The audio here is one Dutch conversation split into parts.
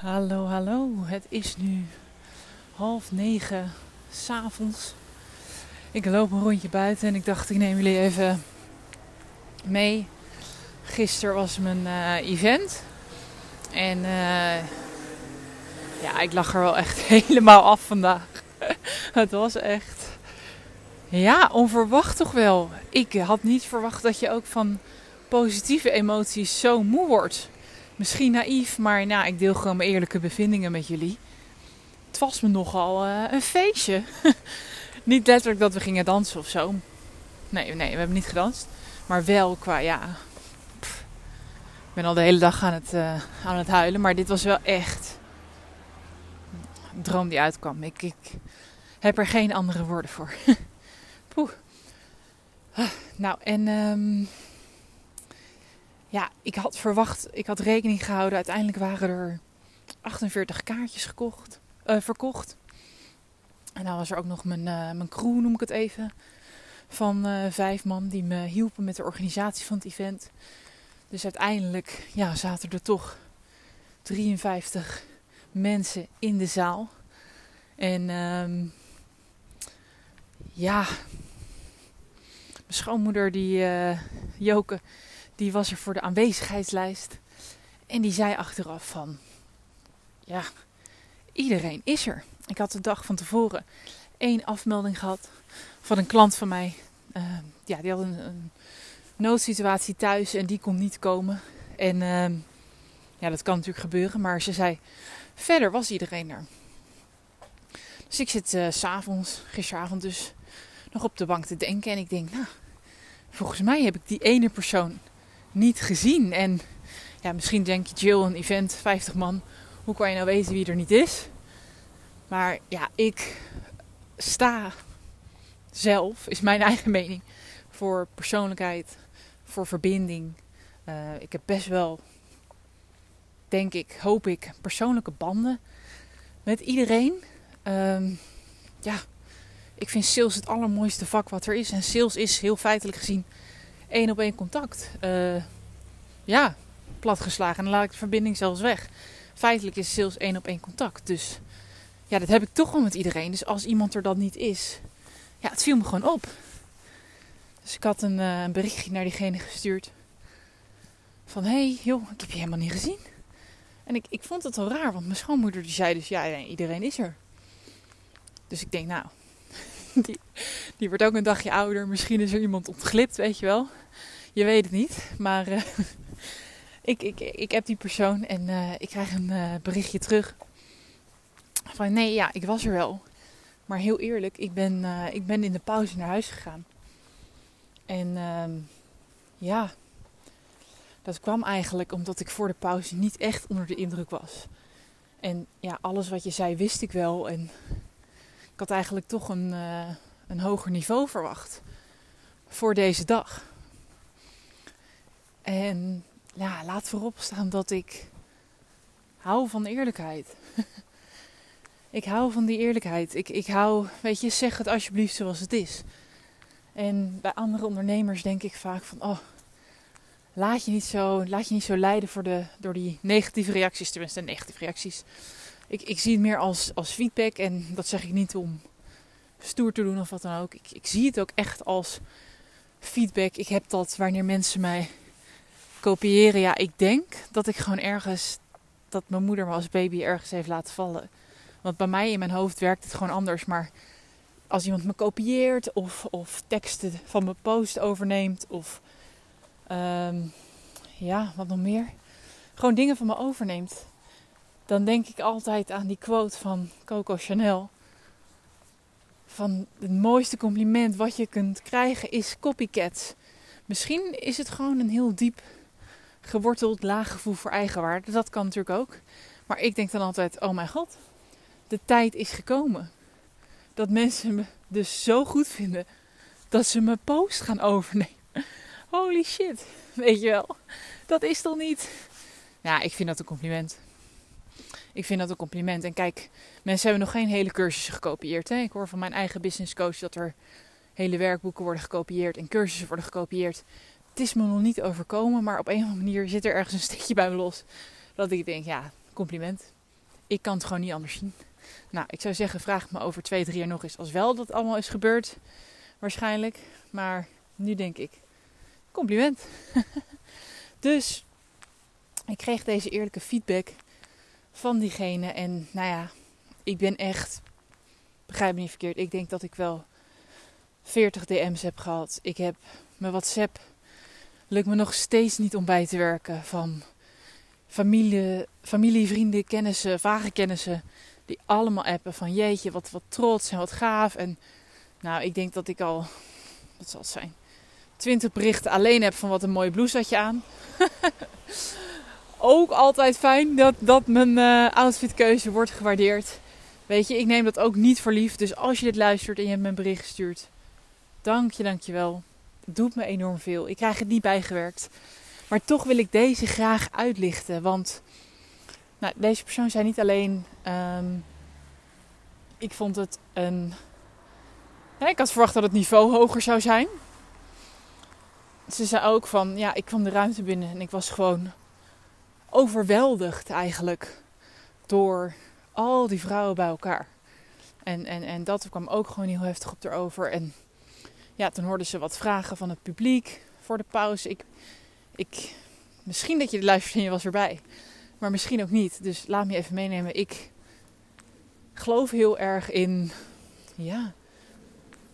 Hallo, hallo. Het is nu half negen s'avonds. Ik loop een rondje buiten en ik dacht ik neem jullie even mee. Gisteren was mijn uh, event. En uh, ja, ik lag er wel echt helemaal af vandaag. Het was echt, ja, onverwacht toch wel. Ik had niet verwacht dat je ook van positieve emoties zo moe wordt. Misschien naïef, maar nou, ik deel gewoon mijn eerlijke bevindingen met jullie. Het was me nogal uh, een feestje. niet letterlijk dat we gingen dansen of zo. Nee, nee, we hebben niet gedanst. Maar wel qua, ja... Ik ben al de hele dag aan het, uh, aan het huilen. Maar dit was wel echt een droom die uitkwam. Ik, ik heb er geen andere woorden voor. Poeh. Nou, en... Um, ja, ik had verwacht, ik had rekening gehouden. Uiteindelijk waren er 48 kaartjes gekocht, uh, verkocht. En dan was er ook nog mijn, uh, mijn crew, noem ik het even. Van uh, vijf man die me hielpen met de organisatie van het event. Dus uiteindelijk ja, zaten er toch 53 mensen in de zaal. En um, ja, mijn schoonmoeder, die Joke, die was er voor de aanwezigheidslijst. En die zei achteraf van, ja, iedereen is er. Ik had de dag van tevoren één afmelding gehad van een klant van mij. Uh, ja, die had een, een, noodsituatie thuis en die kon niet komen. En uh, ja, dat kan natuurlijk gebeuren. Maar ze zei, verder was iedereen er. Dus ik zit uh, s'avonds, gisteravond dus, nog op de bank te denken. En ik denk, nou, volgens mij heb ik die ene persoon niet gezien. En ja, misschien denk je, Jill, een event, 50 man. Hoe kan je nou weten wie er niet is? Maar ja, ik sta zelf, is mijn eigen mening, voor persoonlijkheid, voor verbinding. Uh, ik heb best wel, denk ik, hoop ik, persoonlijke banden met iedereen. Um, ja, ik vind sales het allermooiste vak wat er is. En sales is heel feitelijk gezien één op één contact. Uh, ja, platgeslagen. En dan laat ik de verbinding zelfs weg. Feitelijk is sales één op één contact. Dus ja, dat heb ik toch wel met iedereen. Dus als iemand er dan niet is, ja, het viel me gewoon op. Dus ik had een, uh, een berichtje naar diegene gestuurd. Van, hé, hey, joh, ik heb je helemaal niet gezien. En ik, ik vond het wel raar, want mijn schoonmoeder die zei dus, ja, iedereen is er. Dus ik denk, nou, die, die wordt ook een dagje ouder. Misschien is er iemand ontglipt, weet je wel. Je weet het niet. Maar uh, ik, ik, ik heb die persoon en uh, ik krijg een uh, berichtje terug. Van nee, ja, ik was er wel. Maar heel eerlijk, ik ben, ik ben in de pauze naar huis gegaan. En ehm, ja, dat kwam eigenlijk omdat ik voor de pauze niet echt onder de indruk was. En ja, alles wat je zei wist ik wel. En had eigenlijk toch een, een hoger niveau verwacht voor deze dag. En ja, laat voorop staan dat ik hou van eerlijkheid. ik hou van die eerlijkheid. Ik, ik hou, weet je, zeg het alsjeblieft zoals het is. En bij andere ondernemers denk ik vaak van, oh, laat je niet zo, laat je niet zo leiden voor de, door die negatieve reacties, tenminste negatieve reacties. Ik, ik zie het meer als, als feedback en dat zeg ik niet om stoer te doen of wat dan ook. Ik, ik zie het ook echt als feedback. Ik heb dat wanneer mensen mij kopiëren. Ja, ik denk dat ik gewoon ergens dat mijn moeder me als baby ergens heeft laten vallen. Want bij mij in mijn hoofd werkt het gewoon anders. Maar als iemand me kopieert of, of teksten van mijn post overneemt of um, ja, wat nog meer. Gewoon dingen van me overneemt. Dan denk ik altijd aan die quote van Coco Chanel van het mooiste compliment wat je kunt krijgen is copycats. Misschien is het gewoon een heel diep geworteld laag gevoel voor eigenwaarde. Dat kan natuurlijk ook. Maar ik denk dan altijd: oh mijn god, de tijd is gekomen. Dat mensen me dus zo goed vinden dat ze mijn post gaan overnemen. Holy shit, weet je wel. Dat is toch niet. Ja, ik vind dat een compliment. Ik vind dat een compliment. En kijk, mensen hebben nog geen hele cursussen gekopieerd. Hè? Ik hoor van mijn eigen business coach dat er hele werkboeken worden gekopieerd en cursussen worden gekopieerd. Het is me nog niet overkomen, maar op een of andere manier zit er ergens een stukje bij me los. Dat ik denk, ja, compliment. Ik kan het gewoon niet anders zien. Nou, ik zou zeggen, vraag me over twee, drie jaar nog eens als wel dat allemaal is gebeurd. Waarschijnlijk. Maar nu denk ik, compliment. dus ik kreeg deze eerlijke feedback van diegene. En nou ja, ik ben echt, begrijp me niet verkeerd, ik denk dat ik wel 40 DM's heb gehad. Ik heb mijn WhatsApp, lukt me nog steeds niet om bij te werken van familie, familie vrienden, kennissen, vage kennissen. Die allemaal appen van jeetje, wat, wat trots en wat gaaf. En nou, ik denk dat ik al, wat zal het zijn, 20 berichten alleen heb van wat een mooie blouse had je aan. ook altijd fijn dat, dat mijn uh, outfitkeuze wordt gewaardeerd. Weet je, ik neem dat ook niet voor lief. Dus als je dit luistert en je hebt me een bericht gestuurd, dank je, dank je wel. Het doet me enorm veel. Ik krijg het niet bijgewerkt. Maar toch wil ik deze graag uitlichten. Want nou, deze persoon zei niet alleen. Um, ik vond het een. Ik had verwacht dat het niveau hoger zou zijn. Ze zei ook van ja, ik kwam de ruimte binnen en ik was gewoon overweldigd eigenlijk door al die vrouwen bij elkaar. En, en, en dat kwam ook gewoon heel heftig op erover. En ja, toen hoorden ze wat vragen van het publiek voor de pauze. Ik, ik, misschien dat je de luistert en je was erbij. Maar misschien ook niet. Dus laat me even meenemen. Ik geloof heel erg in, ja,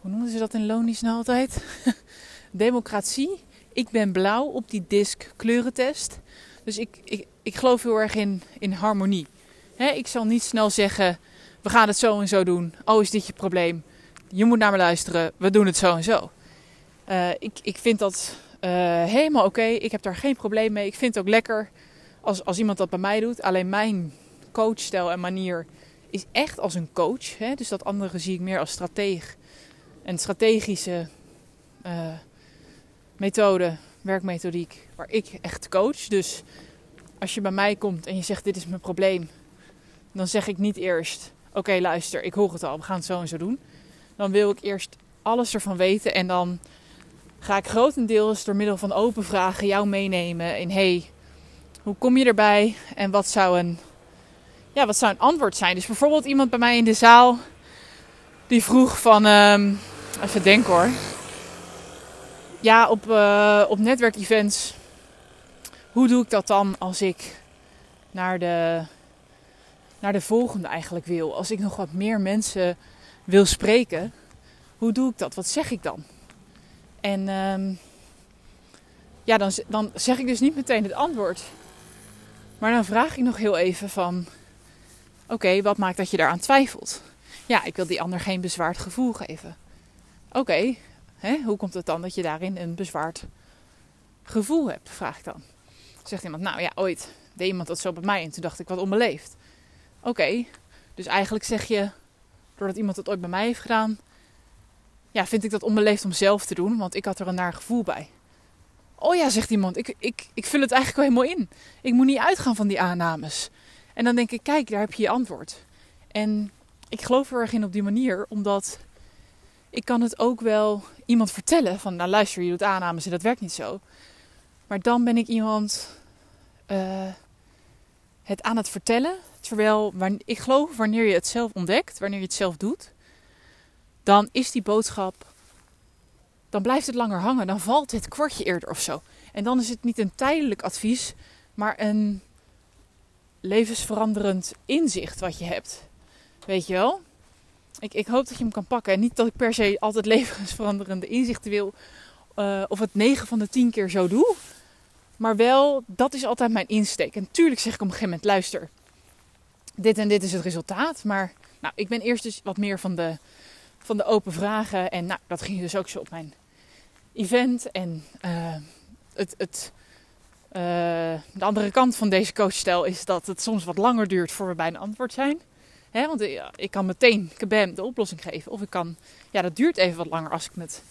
hoe noemen ze dat in Lonisch nou altijd? Democratie. Ik ben blauw op die disc kleurentest. Dus ik, ik, ik geloof heel erg in, in harmonie. ik zal niet snel zeggen, we gaan het zo en zo doen. Oh, is dit je probleem? Je moet naar me luisteren, we doen het zo en zo. Uh, ik, ik vind dat uh, helemaal oké. Ik heb daar geen probleem mee. Ik vind het ook lekker als, als iemand dat bij mij doet. Alleen mijn coachstijl en manier is echt als een coach. Dus dat andere zie ik meer als strateeg. En strategische uh, methode werkmethodiek waar ik echt coach. Dus als je bij mij komt en je zegt dit is mijn probleem, dan zeg ik niet eerst oké luister, ik hoor het al, we gaan het zo en zo doen. Dan wil ik eerst alles ervan weten en dan ga ik grotendeels door middel van open vragen jou meenemen in hey, hoe kom je erbij en wat zou een, ja, wat zou een antwoord zijn? Dus bijvoorbeeld iemand bij mij in de zaal die vroeg van, um, even denken hoor ja, op, uh, op netwerkevents, hoe doe ik dat dan als ik naar de, naar de volgende eigenlijk wil? Als ik nog wat meer mensen wil spreken, hoe doe ik dat? Wat zeg ik dan? En um, ja, dan, dan zeg ik dus niet meteen het antwoord. Maar dan vraag ik nog heel even van... Oké, wat maakt dat je daaraan twijfelt? Ja, ik wil die ander geen bezwaard gevoel geven. Oké, Hè? Hoe komt het dan dat je daarin een bezwaard gevoel hebt? Vraag ik dan. Zegt iemand, nou ja, ooit deed iemand dat zo bij mij en toen dacht ik wat onbeleefd. Oké, dus eigenlijk zeg je, doordat iemand dat ooit bij mij heeft gedaan, ja, vind ik dat onbeleefd om zelf te doen, want ik had er een naar gevoel bij. Oh ja, zegt iemand, ik, ik, ik vul het eigenlijk wel helemaal in. Ik moet niet uitgaan van die aannames. En dan denk ik, kijk, daar heb je je antwoord. En ik geloof er erg in op die manier, omdat ik kan het ook wel iemand vertellen van, nou luister, je doet aannames en dat werkt niet zo. Maar dan ben ik iemand uh, het aan het vertellen. Terwijl, ik geloof, wanneer je het zelf ontdekt, wanneer je het zelf doet, dan is die boodschap, dan blijft het langer hangen. Dan valt het kwartje eerder of zo. En dan is het niet een tijdelijk advies, maar een levensveranderend inzicht wat je hebt. Weet je wel? Ik, ik hoop dat je hem kan pakken. En niet dat ik per se altijd levensveranderende inzichten wil. Uh, of het 9 van de 10 keer zo doe. Maar wel, dat is altijd mijn insteek. En tuurlijk zeg ik op een gegeven moment, luister. Dit en dit is het resultaat. Maar nou, ik ben eerst dus wat meer van de, van de open vragen. En nou, dat ging dus ook zo op mijn event. En uh, het, het, uh, de andere kant van deze coachstijl is dat het soms wat langer duurt voor we bij een antwoord zijn. Want ik kan meteen kabam de oplossing geven. Of ik kan, ja, dat duurt even wat langer als ik met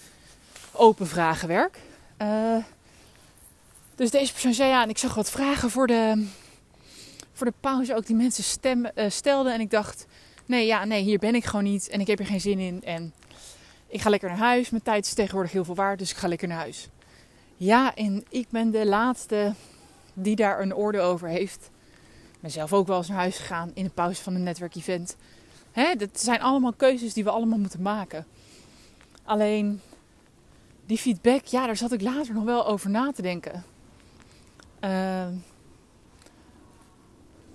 open vragen werk. Uh, dus deze persoon zei ja, en ik zag wat vragen voor de, voor de pauze ook die mensen uh, stelden. En ik dacht, nee, ja, nee, hier ben ik gewoon niet. En ik heb er geen zin in. En ik ga lekker naar huis. Mijn tijd is tegenwoordig heel veel waard, dus ik ga lekker naar huis. Ja, en ik ben de laatste die daar een orde over heeft. Ben zelf ook wel eens naar huis gegaan in de pauze van een netwerkevent. Hè, dat zijn allemaal keuzes die we allemaal moeten maken. Alleen die feedback, ja, daar zat ik later nog wel over na te denken. Uh,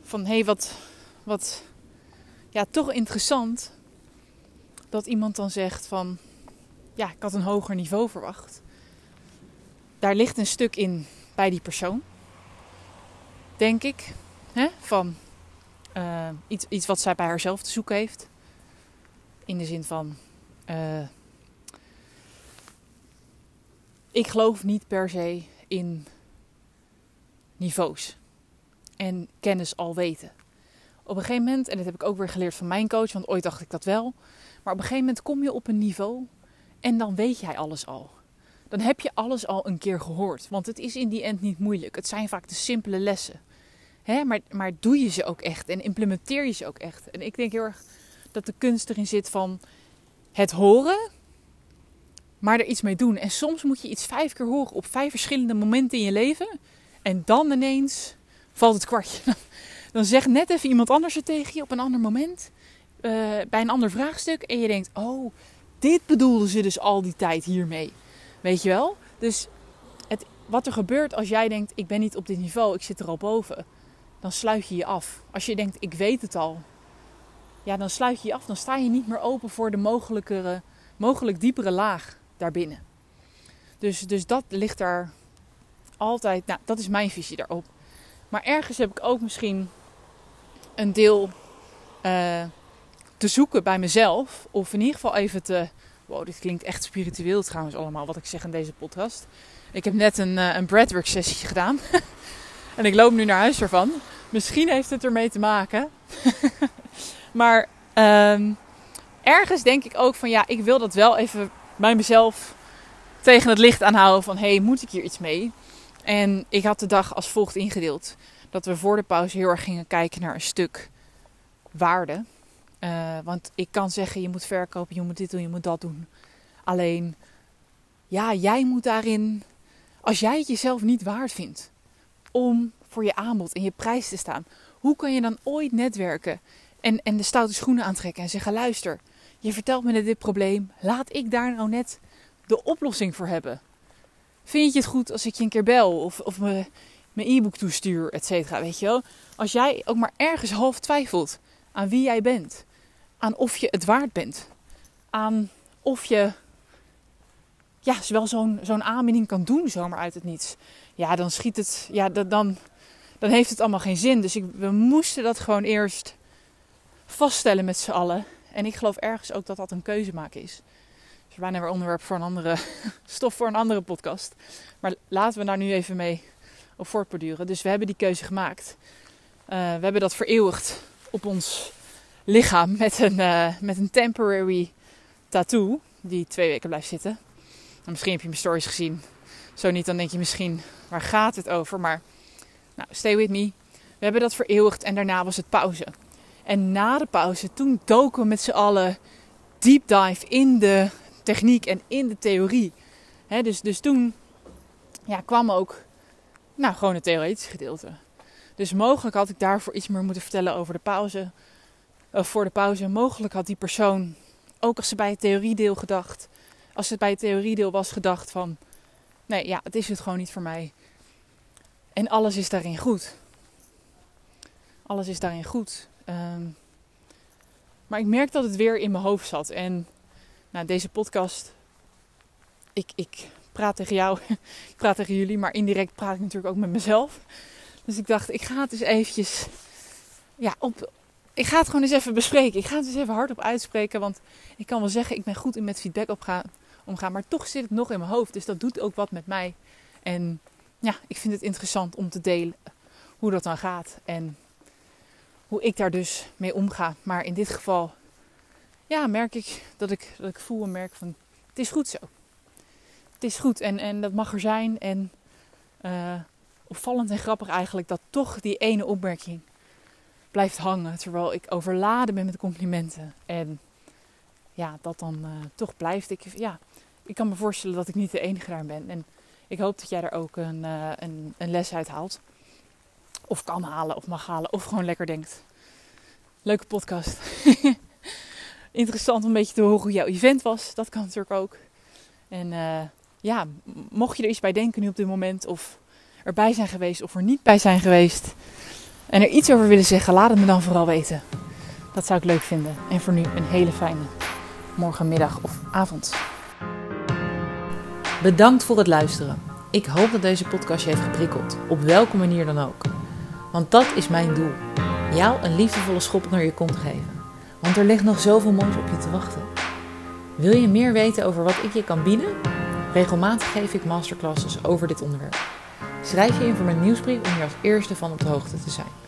van hé, hey, wat, wat ja, toch interessant dat iemand dan zegt van ja, ik had een hoger niveau verwacht. Daar ligt een stuk in bij die persoon, denk ik, hè? van uh, iets, iets wat zij bij haarzelf te zoeken heeft. In de zin van uh, ik geloof niet per se in niveaus en kennis al weten. Op een gegeven moment, en dat heb ik ook weer geleerd van mijn coach, want ooit dacht ik dat wel. Maar op een gegeven moment kom je op een niveau en dan weet jij alles al. Dan heb je alles al een keer gehoord. Want het is in die end niet moeilijk. Het zijn vaak de simpele lessen. Maar, maar doe je ze ook echt en implementeer je ze ook echt. En ik denk heel erg dat de kunst erin zit van het horen, maar er iets mee doen. En soms moet je iets vijf keer horen op vijf verschillende momenten in je leven. En dan ineens valt het kwartje. Dan zegt net even iemand anders het tegen je op een ander moment. Uh, bij een ander vraagstuk. En je denkt, oh, dit bedoelden ze dus al die tijd hiermee. Weet je wel? Dus het, wat er gebeurt als jij denkt, ik ben niet op dit niveau, ik zit er al boven. Dan sluit je je af. Als je denkt, ik weet het al. Ja, dan sluit je je af. Dan sta je niet meer open voor de mogelijkere, mogelijk diepere laag daarbinnen. Dus, dus dat ligt daar altijd, nou, dat is mijn visie daarop. Maar ergens heb ik ook misschien een deel uh, te zoeken bij mezelf. Of in ieder geval even te. Wow, dit klinkt echt spiritueel trouwens allemaal wat ik zeg in deze podcast. Ik heb net een, uh, een breathwork sessie gedaan. en ik loop nu naar huis ervan. Misschien heeft het ermee te maken. maar um, ergens denk ik ook van ja, ik wil dat wel even bij mezelf tegen het licht aanhouden van hé, hey, moet ik hier iets mee? En ik had de dag als volgt ingedeeld. Dat we voor de pauze heel erg gingen kijken naar een stuk waarde. Uh, want ik kan zeggen, je moet verkopen, je moet dit doen, je moet dat doen. Alleen, ja, jij moet daarin, als jij het jezelf niet waard vindt om voor je aanbod en je prijs te staan, hoe kan je dan ooit netwerken en, en de stoute schoenen aantrekken en zeggen: luister, je vertelt me dit probleem, laat ik daar nou net de oplossing voor hebben. Vind je het goed als ik je een keer bel of, of me, mijn e-book toestuur, et cetera, weet je wel? Als jij ook maar ergens half twijfelt aan wie jij bent, aan of je het waard bent, aan of je ja, wel zo'n zo'n aanbieding kan doen zomaar uit het niets. Ja, dan schiet het, ja, dan, dan heeft het allemaal geen zin. Dus we moesten dat gewoon eerst vaststellen met z'n allen. En ik geloof ergens ook dat dat een keuze maken is is bijna weer onderwerp voor een andere stof voor een andere podcast. Maar laten we daar nu even mee op voortborduren. Dus we hebben die keuze gemaakt. Uh, we hebben dat vereeuwigd op ons lichaam met een, uh, met een temporary tattoo die twee weken blijft zitten. En misschien heb je mijn stories gezien. Zo niet, dan denk je misschien, waar gaat het over? Maar nou, stay with me. We hebben dat vereeuwigd en daarna was het pauze. En na de pauze, toen doken we met z'n allen deep dive in de techniek en in de theorie. dus, dus toen ja, kwam ook nou, gewoon het theoretische gedeelte. Dus mogelijk had ik daarvoor iets meer moeten vertellen over de pauze. Of voor de pauze. Mogelijk had die persoon, ook als ze bij het theoriedeel gedacht. Als het bij het theoriedeel was gedacht van... Nee, ja, het is het gewoon niet voor mij. En alles is daarin goed. Alles is daarin goed. Um, maar ik merk dat het weer in mijn hoofd zat. En nou, deze podcast, ik, ik praat tegen jou, ik praat tegen jullie, maar indirect praat ik natuurlijk ook met mezelf. Dus ik dacht, ik ga het eens eventjes, ja, op, ik ga het gewoon eens even bespreken. Ik ga het eens even hardop uitspreken, want ik kan wel zeggen, ik ben goed in met feedback opgaan, omgaan. Maar toch zit het nog in mijn hoofd. Dus dat doet ook wat met mij. En ja, ik vind het interessant om te delen hoe dat dan gaat. En hoe ik daar dus mee omga. Maar in dit geval, ja, merk ik dat ik, dat ik voel en merk van, het is goed zo. Het is goed en, en dat mag er zijn. En uh, opvallend en grappig eigenlijk dat toch die ene opmerking blijft hangen. Terwijl ik overladen ben met complimenten. En ja, dat dan uh, toch blijft. Ik, ja, ik kan me voorstellen dat ik niet de enige daar ben. En ik hoop dat jij er ook een, uh, een, een les uit haalt. Of kan halen, of mag halen, of gewoon lekker denkt. Leuke podcast. Interessant om een beetje te horen hoe jouw event was. Dat kan natuurlijk ook. En uh, ja, mocht je er iets bij denken nu op dit moment, of erbij zijn geweest, of er niet bij zijn geweest, en er iets over willen zeggen, laat het me dan vooral weten. Dat zou ik leuk vinden. En voor nu een hele fijne morgenmiddag of avond. Bedankt voor het luisteren. Ik hoop dat deze podcast je heeft geprikkeld, op welke manier dan ook. Want dat is mijn doel: jou een liefdevolle schop naar je kont geven. Want er ligt nog zoveel moois op je te wachten. Wil je meer weten over wat ik je kan bieden? Regelmatig geef ik masterclasses over dit onderwerp. Schrijf je in voor mijn nieuwsbrief om hier als eerste van op de hoogte te zijn.